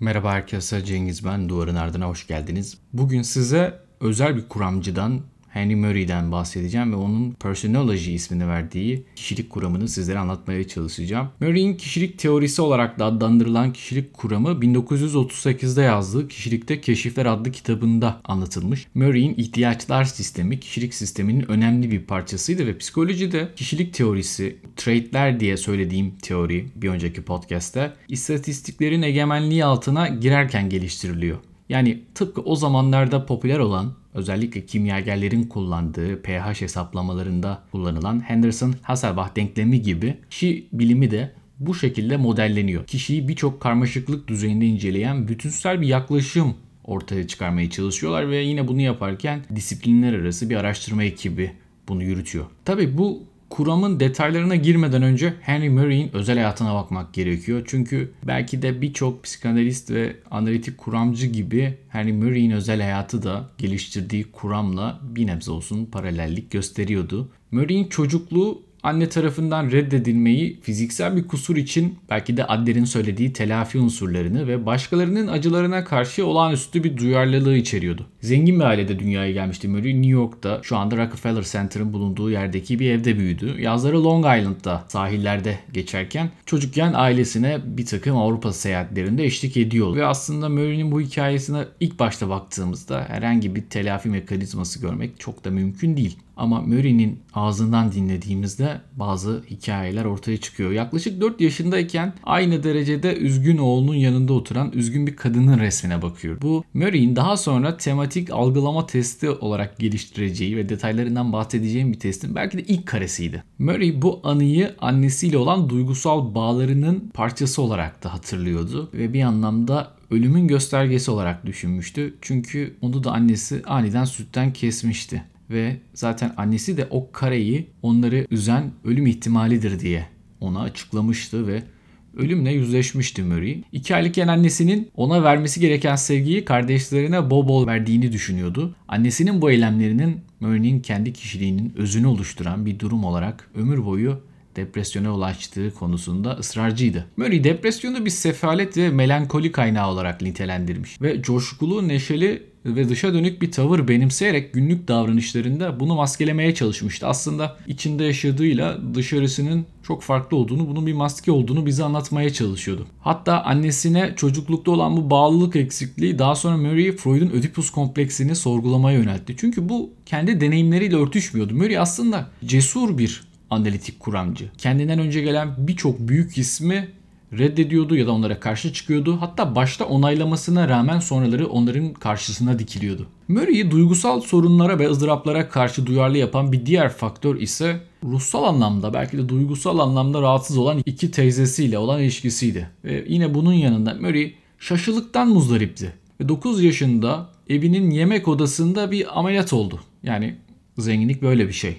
Merhaba herkese Cengiz ben. Duvarın ardına hoş geldiniz. Bugün size özel bir kuramcıdan Henry Murray'den bahsedeceğim ve onun Personology ismini verdiği kişilik kuramını sizlere anlatmaya çalışacağım. Murray'in kişilik teorisi olarak da adlandırılan kişilik kuramı 1938'de yazdığı Kişilikte Keşifler adlı kitabında anlatılmış. Murray'in ihtiyaçlar sistemi kişilik sisteminin önemli bir parçasıydı ve psikolojide kişilik teorisi, traitler diye söylediğim teori bir önceki podcast'te istatistiklerin egemenliği altına girerken geliştiriliyor. Yani tıpkı o zamanlarda popüler olan özellikle kimyagerlerin kullandığı pH hesaplamalarında kullanılan Henderson-Hasselbalch denklemi gibi kişi bilimi de bu şekilde modelleniyor. Kişiyi birçok karmaşıklık düzeyinde inceleyen bütünsel bir yaklaşım ortaya çıkarmaya çalışıyorlar ve yine bunu yaparken disiplinler arası bir araştırma ekibi bunu yürütüyor. Tabi bu kuramın detaylarına girmeden önce Henry Murray'in özel hayatına bakmak gerekiyor. Çünkü belki de birçok psikanalist ve analitik kuramcı gibi Henry Murray'in özel hayatı da geliştirdiği kuramla bir nebze olsun paralellik gösteriyordu. Murray'in çocukluğu anne tarafından reddedilmeyi fiziksel bir kusur için belki de Adler'in söylediği telafi unsurlarını ve başkalarının acılarına karşı olağanüstü bir duyarlılığı içeriyordu. Zengin bir ailede dünyaya gelmişti Murray. New York'ta şu anda Rockefeller Center'ın bulunduğu yerdeki bir evde büyüdü. Yazları Long Island'da sahillerde geçerken çocukken ailesine bir takım Avrupa seyahatlerinde eşlik ediyor. Ve aslında Murray'nin bu hikayesine ilk başta baktığımızda herhangi bir telafi mekanizması görmek çok da mümkün değil. Ama Murray'nin ağzından dinlediğimizde bazı hikayeler ortaya çıkıyor. Yaklaşık 4 yaşındayken aynı derecede üzgün oğlunun yanında oturan üzgün bir kadının resmine bakıyor. Bu Murray'in daha sonra tematik algılama testi olarak geliştireceği ve detaylarından bahsedeceğim bir testin belki de ilk karesiydi. Murray bu anıyı annesiyle olan duygusal bağlarının parçası olarak da hatırlıyordu ve bir anlamda ölümün göstergesi olarak düşünmüştü. Çünkü onu da annesi aniden sütten kesmişti ve zaten annesi de o kareyi onları üzen ölüm ihtimalidir diye ona açıklamıştı ve ölümle yüzleşmişti Murray. İki aylıkken annesinin ona vermesi gereken sevgiyi kardeşlerine bol bol verdiğini düşünüyordu. Annesinin bu eylemlerinin Murray'nin kendi kişiliğinin özünü oluşturan bir durum olarak ömür boyu depresyona ulaştığı konusunda ısrarcıydı. Murray depresyonu bir sefalet ve melankoli kaynağı olarak nitelendirmiş ve coşkulu, neşeli ve dışa dönük bir tavır benimseyerek günlük davranışlarında bunu maskelemeye çalışmıştı. Aslında içinde yaşadığıyla dışarısının çok farklı olduğunu, bunun bir maske olduğunu bize anlatmaya çalışıyordu. Hatta annesine çocuklukta olan bu bağlılık eksikliği daha sonra Murray Freud'un Ödipus kompleksini sorgulamaya yöneltti. Çünkü bu kendi deneyimleriyle örtüşmüyordu. Murray aslında cesur bir analitik kuramcı. Kendinden önce gelen birçok büyük ismi reddediyordu ya da onlara karşı çıkıyordu. Hatta başta onaylamasına rağmen sonraları onların karşısına dikiliyordu. Murray'i duygusal sorunlara ve ızdıraplara karşı duyarlı yapan bir diğer faktör ise ruhsal anlamda belki de duygusal anlamda rahatsız olan iki teyzesiyle olan ilişkisiydi. Ve yine bunun yanında Murray şaşılıktan muzdaripti. Ve 9 yaşında evinin yemek odasında bir ameliyat oldu. Yani zenginlik böyle bir şey.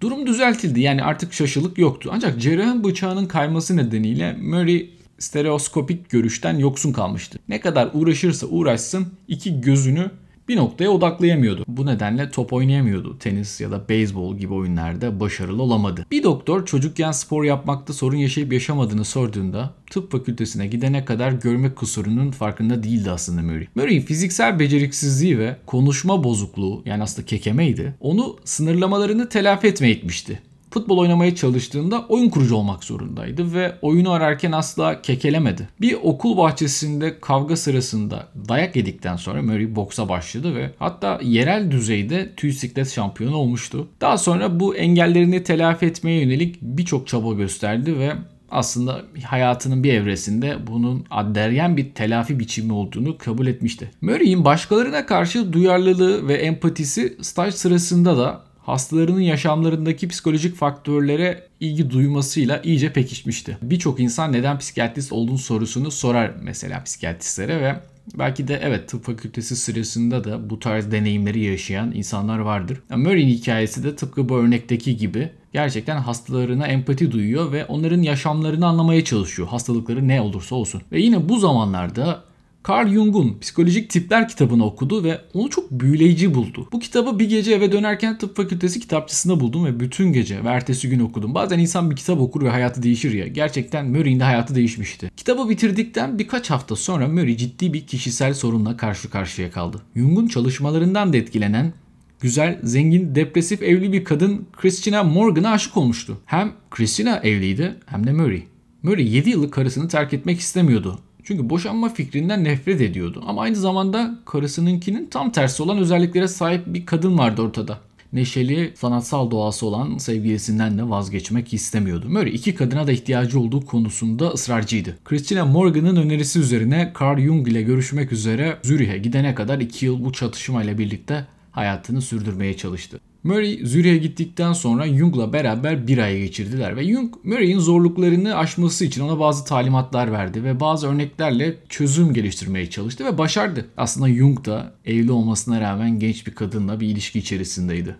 Durum düzeltildi yani artık şaşılık yoktu. Ancak cerrahın bıçağının kayması nedeniyle Murray stereoskopik görüşten yoksun kalmıştı. Ne kadar uğraşırsa uğraşsın iki gözünü bir noktaya odaklayamıyordu. Bu nedenle top oynayamıyordu. Tenis ya da beyzbol gibi oyunlarda başarılı olamadı. Bir doktor çocukken spor yapmakta sorun yaşayıp yaşamadığını sorduğunda tıp fakültesine gidene kadar görme kusurunun farkında değildi aslında Murray. Murray'in fiziksel beceriksizliği ve konuşma bozukluğu yani aslında kekemeydi onu sınırlamalarını telafi etmeye itmişti futbol oynamaya çalıştığında oyun kurucu olmak zorundaydı ve oyunu ararken asla kekelemedi. Bir okul bahçesinde kavga sırasında dayak yedikten sonra Murray boksa başladı ve hatta yerel düzeyde tüy siklet şampiyonu olmuştu. Daha sonra bu engellerini telafi etmeye yönelik birçok çaba gösterdi ve aslında hayatının bir evresinde bunun adderyen bir telafi biçimi olduğunu kabul etmişti. Murray'in başkalarına karşı duyarlılığı ve empatisi staj sırasında da hastalarının yaşamlarındaki psikolojik faktörlere ilgi duymasıyla iyice pekişmişti. Birçok insan neden psikiyatrist olduğunu sorusunu sorar mesela psikiyatristlere ve belki de evet tıp fakültesi sırasında da bu tarz deneyimleri yaşayan insanlar vardır. Murray'in hikayesi de tıpkı bu örnekteki gibi gerçekten hastalarına empati duyuyor ve onların yaşamlarını anlamaya çalışıyor. Hastalıkları ne olursa olsun. Ve yine bu zamanlarda Carl Jung'un Psikolojik Tipler kitabını okudu ve onu çok büyüleyici buldu. Bu kitabı bir gece eve dönerken tıp fakültesi kitapçısında buldum ve bütün gece ve ertesi gün okudum. Bazen insan bir kitap okur ve hayatı değişir ya. Gerçekten Murray'in de hayatı değişmişti. Kitabı bitirdikten birkaç hafta sonra Murray ciddi bir kişisel sorunla karşı karşıya kaldı. Jung'un çalışmalarından da etkilenen güzel, zengin, depresif evli bir kadın Christina Morgan'a aşık olmuştu. Hem Christina evliydi hem de Murray. Murray 7 yıllık karısını terk etmek istemiyordu. Çünkü boşanma fikrinden nefret ediyordu. Ama aynı zamanda karısınınkinin tam tersi olan özelliklere sahip bir kadın vardı ortada. Neşeli, sanatsal doğası olan sevgilisinden de vazgeçmek istemiyordu. Murray iki kadına da ihtiyacı olduğu konusunda ısrarcıydı. Christina Morgan'ın önerisi üzerine Carl Jung ile görüşmek üzere Zürih'e gidene kadar iki yıl bu çatışmayla birlikte hayatını sürdürmeye çalıştı. Murray Zürih'e gittikten sonra Jung'la beraber bir ay geçirdiler ve Jung Murray'in zorluklarını aşması için ona bazı talimatlar verdi ve bazı örneklerle çözüm geliştirmeye çalıştı ve başardı. Aslında Jung da evli olmasına rağmen genç bir kadınla bir ilişki içerisindeydi.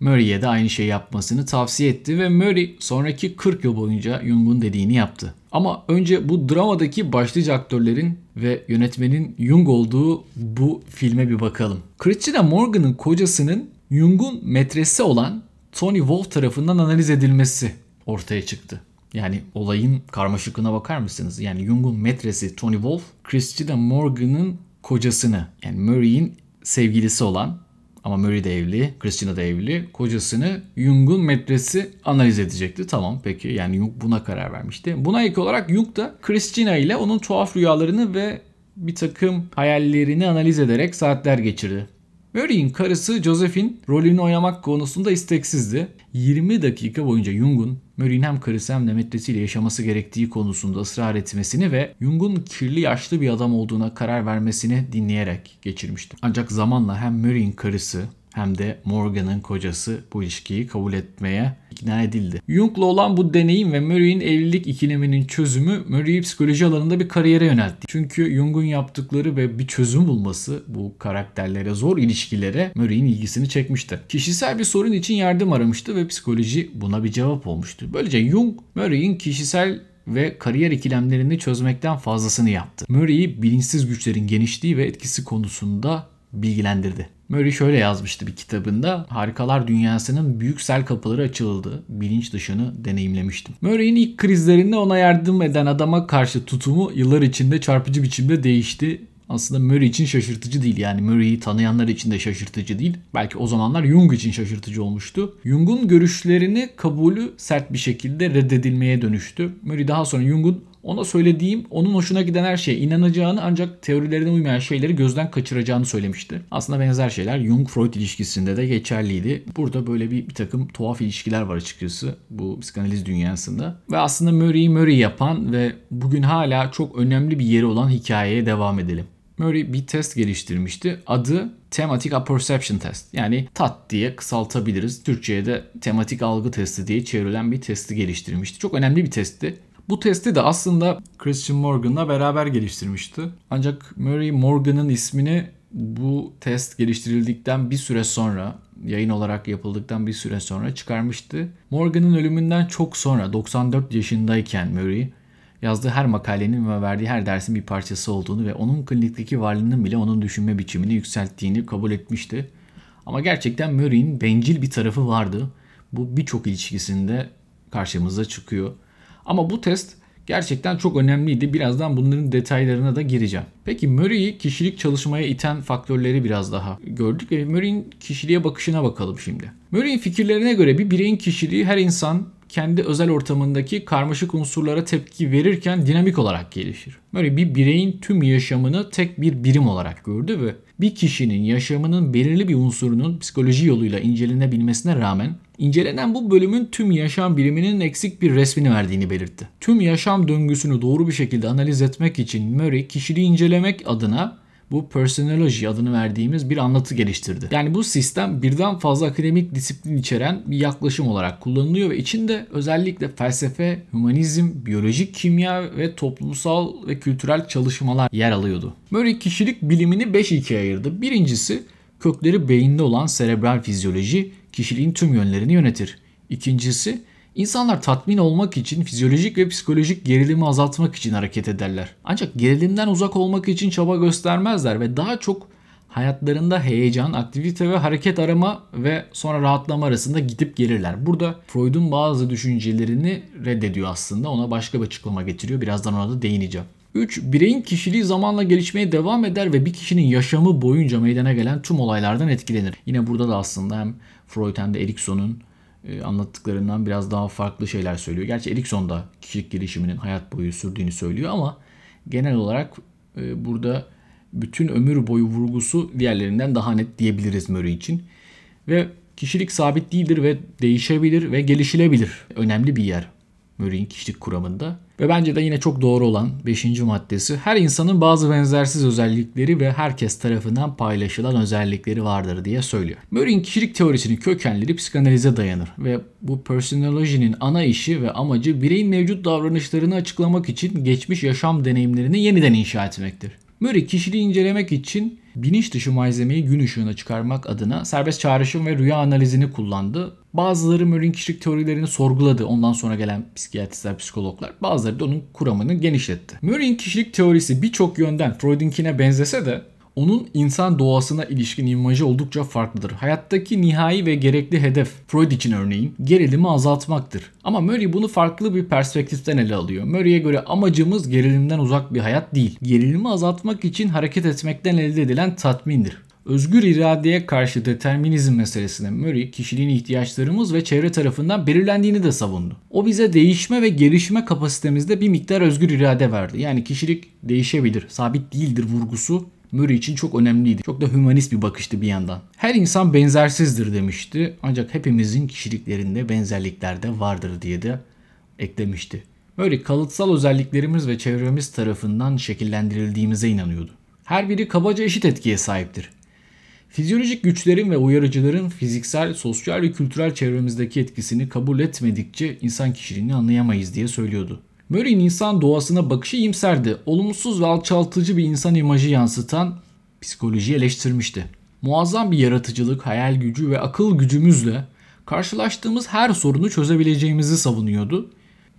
Murray'e de aynı şey yapmasını tavsiye etti ve Murray sonraki 40 yıl boyunca Jung'un dediğini yaptı. Ama önce bu dramadaki başlıca aktörlerin ve yönetmenin Jung olduğu bu filme bir bakalım. Christina Morgan'ın kocasının Jung'un metresi olan Tony Wolf tarafından analiz edilmesi ortaya çıktı. Yani olayın karmaşıklığına bakar mısınız? Yani Jung'un metresi Tony Wolf, Christina Morgan'ın kocasını yani Murray'in sevgilisi olan ama Murray de evli, Christina da evli. Kocasını Jung'un metresi analiz edecekti. Tamam peki yani Jung buna karar vermişti. Buna ek olarak Jung da Christina ile onun tuhaf rüyalarını ve bir takım hayallerini analiz ederek saatler geçirdi. Murray'in karısı Josephine rolünü oynamak konusunda isteksizdi. 20 dakika boyunca Jung'un Murray'in hem karısı hem de metresiyle yaşaması gerektiği konusunda ısrar etmesini ve Jung'un kirli yaşlı bir adam olduğuna karar vermesini dinleyerek geçirmişti. Ancak zamanla hem Murray'in karısı hem de Morgan'ın kocası bu ilişkiyi kabul etmeye ikna edildi. Jung'la olan bu deneyim ve Murray'in evlilik ikileminin çözümü Murray'i psikoloji alanında bir kariyere yöneltti. Çünkü Jung'un yaptıkları ve bir çözüm bulması bu karakterlere zor ilişkilere Murray'in ilgisini çekmişti. Kişisel bir sorun için yardım aramıştı ve psikoloji buna bir cevap olmuştu. Böylece Jung Murray'in kişisel ve kariyer ikilemlerini çözmekten fazlasını yaptı. Murray'i bilinçsiz güçlerin genişliği ve etkisi konusunda bilgilendirdi. Murray şöyle yazmıştı bir kitabında. Harikalar dünyasının büyük sel kapıları açıldı. Bilinç dışını deneyimlemiştim. Murray'in ilk krizlerinde ona yardım eden adama karşı tutumu yıllar içinde çarpıcı biçimde değişti aslında Murray için şaşırtıcı değil. Yani Murray'i tanıyanlar için de şaşırtıcı değil. Belki o zamanlar Jung için şaşırtıcı olmuştu. Jung'un görüşlerini kabulü sert bir şekilde reddedilmeye dönüştü. Murray daha sonra Jung'un ona söylediğim onun hoşuna giden her şeye inanacağını ancak teorilerine uymayan şeyleri gözden kaçıracağını söylemişti. Aslında benzer şeyler Jung-Freud ilişkisinde de geçerliydi. Burada böyle bir, bir takım tuhaf ilişkiler var açıkçası bu psikanaliz dünyasında. Ve aslında Murray'i Murray yapan ve bugün hala çok önemli bir yeri olan hikayeye devam edelim. Murray bir test geliştirmişti. Adı Thematic Apperception Test. Yani TAT diye kısaltabiliriz. Türkçe'ye de tematik algı testi diye çevrilen bir testi geliştirmişti. Çok önemli bir testti. Bu testi de aslında Christian Morgan'la beraber geliştirmişti. Ancak Murray Morgan'ın ismini bu test geliştirildikten bir süre sonra yayın olarak yapıldıktan bir süre sonra çıkarmıştı. Morgan'ın ölümünden çok sonra 94 yaşındayken Murray yazdığı her makalenin ve verdiği her dersin bir parçası olduğunu ve onun klinikteki varlığının bile onun düşünme biçimini yükselttiğini kabul etmişti. Ama gerçekten Murray'in bencil bir tarafı vardı. Bu birçok ilişkisinde karşımıza çıkıyor. Ama bu test gerçekten çok önemliydi. Birazdan bunların detaylarına da gireceğim. Peki Murray'i kişilik çalışmaya iten faktörleri biraz daha gördük ve Murray'in kişiliğe bakışına bakalım şimdi. Murray'in fikirlerine göre bir bireyin kişiliği her insan kendi özel ortamındaki karmaşık unsurlara tepki verirken dinamik olarak gelişir. Böyle bir bireyin tüm yaşamını tek bir birim olarak gördü ve bir kişinin yaşamının belirli bir unsurunun psikoloji yoluyla incelenebilmesine rağmen incelenen bu bölümün tüm yaşam biriminin eksik bir resmini verdiğini belirtti. Tüm yaşam döngüsünü doğru bir şekilde analiz etmek için Murray kişiliği incelemek adına bu personoloji adını verdiğimiz bir anlatı geliştirdi. Yani bu sistem birden fazla akademik disiplin içeren bir yaklaşım olarak kullanılıyor ve içinde özellikle felsefe, humanizm, biyolojik kimya ve toplumsal ve kültürel çalışmalar yer alıyordu. Murray kişilik bilimini 5 ikiye ayırdı. Birincisi kökleri beyinde olan serebral fizyoloji kişiliğin tüm yönlerini yönetir. İkincisi İnsanlar tatmin olmak için fizyolojik ve psikolojik gerilimi azaltmak için hareket ederler. Ancak gerilimden uzak olmak için çaba göstermezler ve daha çok hayatlarında heyecan, aktivite ve hareket arama ve sonra rahatlama arasında gidip gelirler. Burada Freud'un bazı düşüncelerini reddediyor aslında. Ona başka bir açıklama getiriyor. Birazdan ona da değineceğim. 3. Bireyin kişiliği zamanla gelişmeye devam eder ve bir kişinin yaşamı boyunca meydana gelen tüm olaylardan etkilenir. Yine burada da aslında hem Freud hem de Erikson'un e, anlattıklarından biraz daha farklı şeyler söylüyor. Gerçi Erikson da kişilik gelişiminin hayat boyu sürdüğünü söylüyor ama genel olarak e, burada bütün ömür boyu vurgusu diğerlerinden daha net diyebiliriz Murray için. Ve kişilik sabit değildir ve değişebilir ve gelişilebilir. Önemli bir yer Murray'in kişilik kuramında. Ve bence de yine çok doğru olan 5. maddesi her insanın bazı benzersiz özellikleri ve herkes tarafından paylaşılan özellikleri vardır diye söylüyor. Murray'in kişilik teorisinin kökenleri psikanalize dayanır ve bu personolojinin ana işi ve amacı bireyin mevcut davranışlarını açıklamak için geçmiş yaşam deneyimlerini yeniden inşa etmektir. Murray kişiliği incelemek için bilinç dışı malzemeyi gün ışığına çıkarmak adına serbest çağrışım ve rüya analizini kullandı. Bazıları Murray'in kişilik teorilerini sorguladı. Ondan sonra gelen psikiyatristler, psikologlar. Bazıları da onun kuramını genişletti. Murray'in kişilik teorisi birçok yönden Freud'unkine benzese de onun insan doğasına ilişkin imajı oldukça farklıdır. Hayattaki nihai ve gerekli hedef Freud için örneğin gerilimi azaltmaktır. Ama Murray bunu farklı bir perspektiften ele alıyor. Murray'e göre amacımız gerilimden uzak bir hayat değil. Gerilimi azaltmak için hareket etmekten elde edilen tatmindir. Özgür iradeye karşı determinizm meselesine Murray kişiliğin ihtiyaçlarımız ve çevre tarafından belirlendiğini de savundu. O bize değişme ve gelişme kapasitemizde bir miktar özgür irade verdi. Yani kişilik değişebilir, sabit değildir vurgusu Murray için çok önemliydi. Çok da hümanist bir bakıştı bir yandan. Her insan benzersizdir demişti. Ancak hepimizin kişiliklerinde benzerlikler de vardır diye de eklemişti. Murray kalıtsal özelliklerimiz ve çevremiz tarafından şekillendirildiğimize inanıyordu. Her biri kabaca eşit etkiye sahiptir. Fizyolojik güçlerin ve uyarıcıların fiziksel, sosyal ve kültürel çevremizdeki etkisini kabul etmedikçe insan kişiliğini anlayamayız diye söylüyordu. Murray'in insan doğasına bakışı iyimserdi. Olumsuz ve alçaltıcı bir insan imajı yansıtan psikolojiyi eleştirmişti. Muazzam bir yaratıcılık, hayal gücü ve akıl gücümüzle karşılaştığımız her sorunu çözebileceğimizi savunuyordu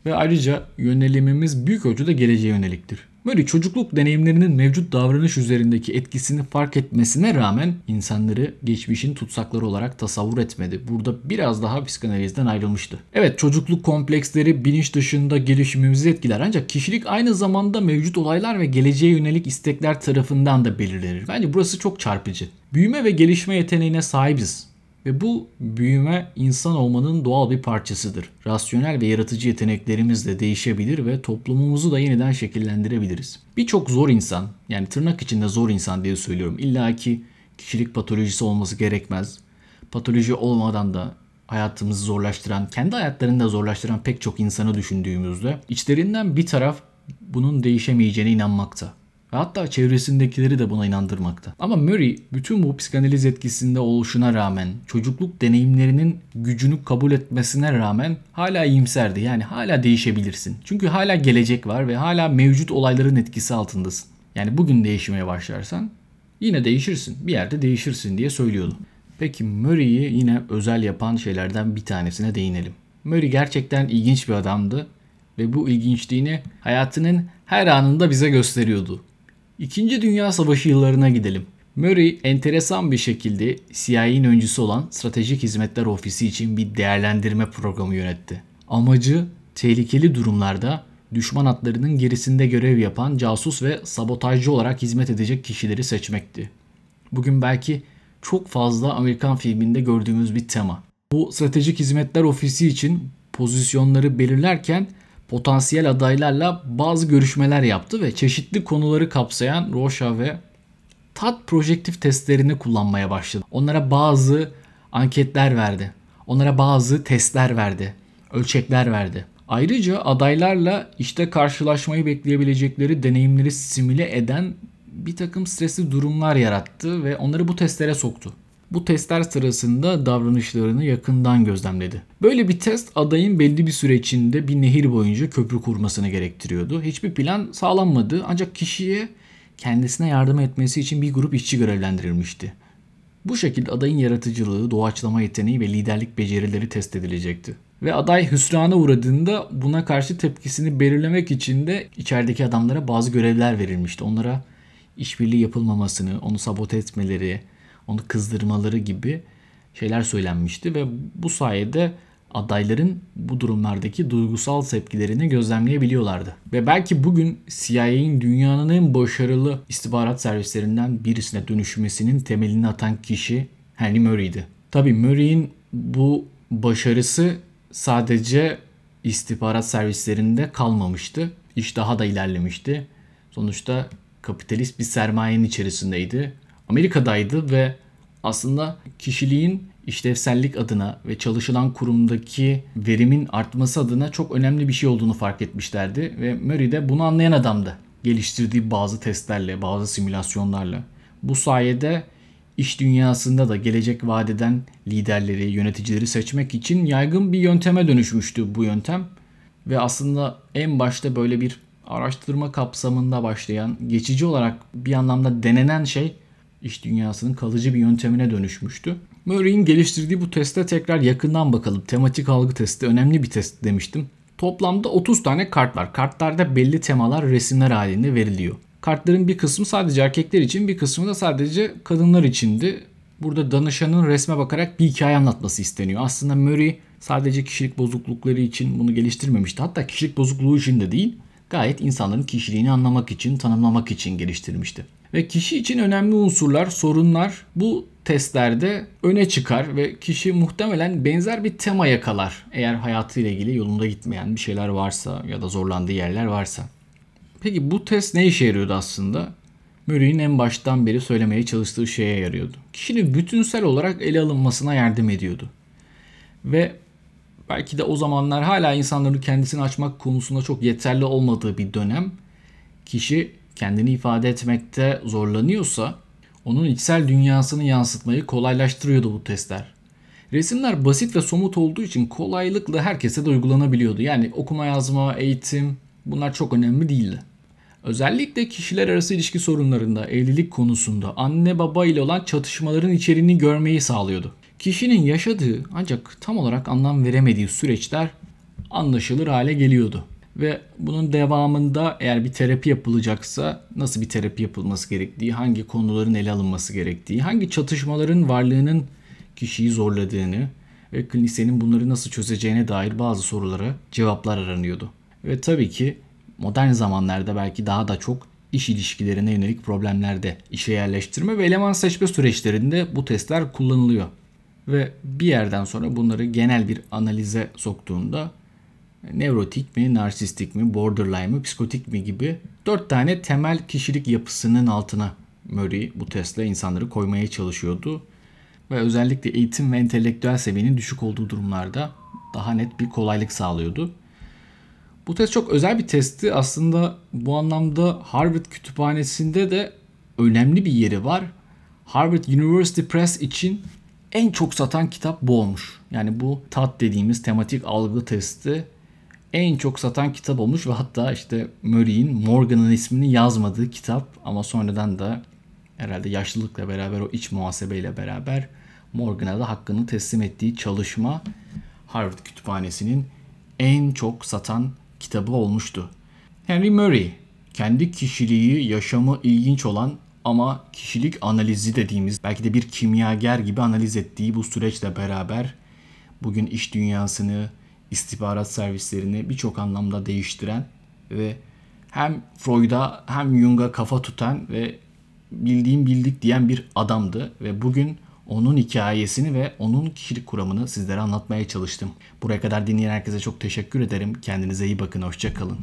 ve ayrıca yönelimimiz büyük ölçüde geleceğe yöneliktir. Murray çocukluk deneyimlerinin mevcut davranış üzerindeki etkisini fark etmesine rağmen insanları geçmişin tutsakları olarak tasavvur etmedi. Burada biraz daha psikanalizden ayrılmıştı. Evet çocukluk kompleksleri bilinç dışında gelişimimizi etkiler ancak kişilik aynı zamanda mevcut olaylar ve geleceğe yönelik istekler tarafından da belirlenir. Bence burası çok çarpıcı. Büyüme ve gelişme yeteneğine sahibiz. Ve bu büyüme insan olmanın doğal bir parçasıdır. Rasyonel ve yaratıcı yeteneklerimiz de değişebilir ve toplumumuzu da yeniden şekillendirebiliriz. Birçok zor insan, yani tırnak içinde zor insan diye söylüyorum. İlla ki kişilik patolojisi olması gerekmez. Patoloji olmadan da hayatımızı zorlaştıran, kendi hayatlarını da zorlaştıran pek çok insanı düşündüğümüzde içlerinden bir taraf bunun değişemeyeceğine inanmakta. Ve hatta çevresindekileri de buna inandırmakta. Ama Murray bütün bu psikanaliz etkisinde oluşuna rağmen çocukluk deneyimlerinin gücünü kabul etmesine rağmen hala iyimserdi. Yani hala değişebilirsin. Çünkü hala gelecek var ve hala mevcut olayların etkisi altındasın. Yani bugün değişmeye başlarsan yine değişirsin. Bir yerde değişirsin diye söylüyordu. Peki Murray'i yine özel yapan şeylerden bir tanesine değinelim. Murray gerçekten ilginç bir adamdı ve bu ilginçliğini hayatının her anında bize gösteriyordu. İkinci Dünya Savaşı yıllarına gidelim. Murray enteresan bir şekilde CIA'nin öncüsü olan Stratejik Hizmetler Ofisi için bir değerlendirme programı yönetti. Amacı tehlikeli durumlarda düşman hatlarının gerisinde görev yapan casus ve sabotajcı olarak hizmet edecek kişileri seçmekti. Bugün belki çok fazla Amerikan filminde gördüğümüz bir tema. Bu stratejik hizmetler ofisi için pozisyonları belirlerken potansiyel adaylarla bazı görüşmeler yaptı ve çeşitli konuları kapsayan Rorschach ve TAT projektif testlerini kullanmaya başladı. Onlara bazı anketler verdi. Onlara bazı testler verdi. Ölçekler verdi. Ayrıca adaylarla işte karşılaşmayı bekleyebilecekleri deneyimleri simüle eden bir takım stresli durumlar yarattı ve onları bu testlere soktu bu testler sırasında davranışlarını yakından gözlemledi. Böyle bir test adayın belli bir süre içinde bir nehir boyunca köprü kurmasını gerektiriyordu. Hiçbir plan sağlanmadı ancak kişiye kendisine yardım etmesi için bir grup işçi görevlendirilmişti. Bu şekilde adayın yaratıcılığı, doğaçlama yeteneği ve liderlik becerileri test edilecekti. Ve aday hüsrana uğradığında buna karşı tepkisini belirlemek için de içerideki adamlara bazı görevler verilmişti. Onlara işbirliği yapılmamasını, onu sabote etmeleri, onu kızdırmaları gibi şeyler söylenmişti ve bu sayede adayların bu durumlardaki duygusal tepkilerini gözlemleyebiliyorlardı. Ve belki bugün CIA'in dünyanın en başarılı istihbarat servislerinden birisine dönüşmesinin temelini atan kişi Henry Murray'di. Tabii Murray'in bu başarısı sadece istihbarat servislerinde kalmamıştı. İş daha da ilerlemişti. Sonuçta kapitalist bir sermayenin içerisindeydi. Amerika'daydı ve aslında kişiliğin işlevsellik adına ve çalışılan kurumdaki verimin artması adına çok önemli bir şey olduğunu fark etmişlerdi ve Murray de bunu anlayan adamdı. Geliştirdiği bazı testlerle, bazı simülasyonlarla. Bu sayede iş dünyasında da gelecek vadeden liderleri, yöneticileri seçmek için yaygın bir yönteme dönüşmüştü bu yöntem. Ve aslında en başta böyle bir araştırma kapsamında başlayan, geçici olarak bir anlamda denenen şey iş dünyasının kalıcı bir yöntemine dönüşmüştü. Murray'in geliştirdiği bu teste tekrar yakından bakalım. Tematik algı testi önemli bir test demiştim. Toplamda 30 tane kart var. Kartlarda belli temalar resimler halinde veriliyor. Kartların bir kısmı sadece erkekler için bir kısmı da sadece kadınlar içindi. Burada danışanın resme bakarak bir hikaye anlatması isteniyor. Aslında Murray sadece kişilik bozuklukları için bunu geliştirmemişti. Hatta kişilik bozukluğu için de değil, gayet insanların kişiliğini anlamak için, tanımlamak için geliştirmişti. Ve kişi için önemli unsurlar, sorunlar bu testlerde öne çıkar ve kişi muhtemelen benzer bir tema yakalar. Eğer hayatıyla ilgili yolunda gitmeyen bir şeyler varsa ya da zorlandığı yerler varsa. Peki bu test ne işe yarıyordu aslında? Murray'in en baştan beri söylemeye çalıştığı şeye yarıyordu. Kişinin bütünsel olarak ele alınmasına yardım ediyordu. Ve belki de o zamanlar hala insanların kendisini açmak konusunda çok yeterli olmadığı bir dönem kişi kendini ifade etmekte zorlanıyorsa onun içsel dünyasını yansıtmayı kolaylaştırıyordu bu testler. Resimler basit ve somut olduğu için kolaylıkla herkese de uygulanabiliyordu. Yani okuma yazma, eğitim bunlar çok önemli değildi. Özellikle kişiler arası ilişki sorunlarında, evlilik konusunda anne baba ile olan çatışmaların içeriğini görmeyi sağlıyordu. Kişinin yaşadığı ancak tam olarak anlam veremediği süreçler anlaşılır hale geliyordu. Ve bunun devamında eğer bir terapi yapılacaksa nasıl bir terapi yapılması gerektiği, hangi konuların ele alınması gerektiği, hangi çatışmaların varlığının kişiyi zorladığını ve klinisyenin bunları nasıl çözeceğine dair bazı sorulara cevaplar aranıyordu. Ve tabii ki modern zamanlarda belki daha da çok iş ilişkilerine yönelik problemlerde işe yerleştirme ve eleman seçme süreçlerinde bu testler kullanılıyor. Ve bir yerden sonra bunları genel bir analize soktuğunda nevrotik mi, narsistik mi, borderline mi, psikotik mi gibi dört tane temel kişilik yapısının altına Murray bu testle insanları koymaya çalışıyordu. Ve özellikle eğitim ve entelektüel seviyenin düşük olduğu durumlarda daha net bir kolaylık sağlıyordu. Bu test çok özel bir testti. Aslında bu anlamda Harvard kütüphanesinde de önemli bir yeri var. Harvard University Press için en çok satan kitap bu olmuş. Yani bu TAT dediğimiz tematik algı testi en çok satan kitap olmuş ve hatta işte Murray'in Morgan'ın ismini yazmadığı kitap ama sonradan da herhalde yaşlılıkla beraber o iç muhasebeyle beraber Morgan'a da hakkını teslim ettiği çalışma Harvard Kütüphanesi'nin en çok satan kitabı olmuştu. Henry Murray kendi kişiliği, yaşamı ilginç olan ama kişilik analizi dediğimiz belki de bir kimyager gibi analiz ettiği bu süreçle beraber bugün iş dünyasını, istihbarat servislerini birçok anlamda değiştiren ve hem Freud'a hem Jung'a kafa tutan ve bildiğim bildik diyen bir adamdı ve bugün onun hikayesini ve onun kişilik kuramını sizlere anlatmaya çalıştım. Buraya kadar dinleyen herkese çok teşekkür ederim. Kendinize iyi bakın. Hoşçakalın.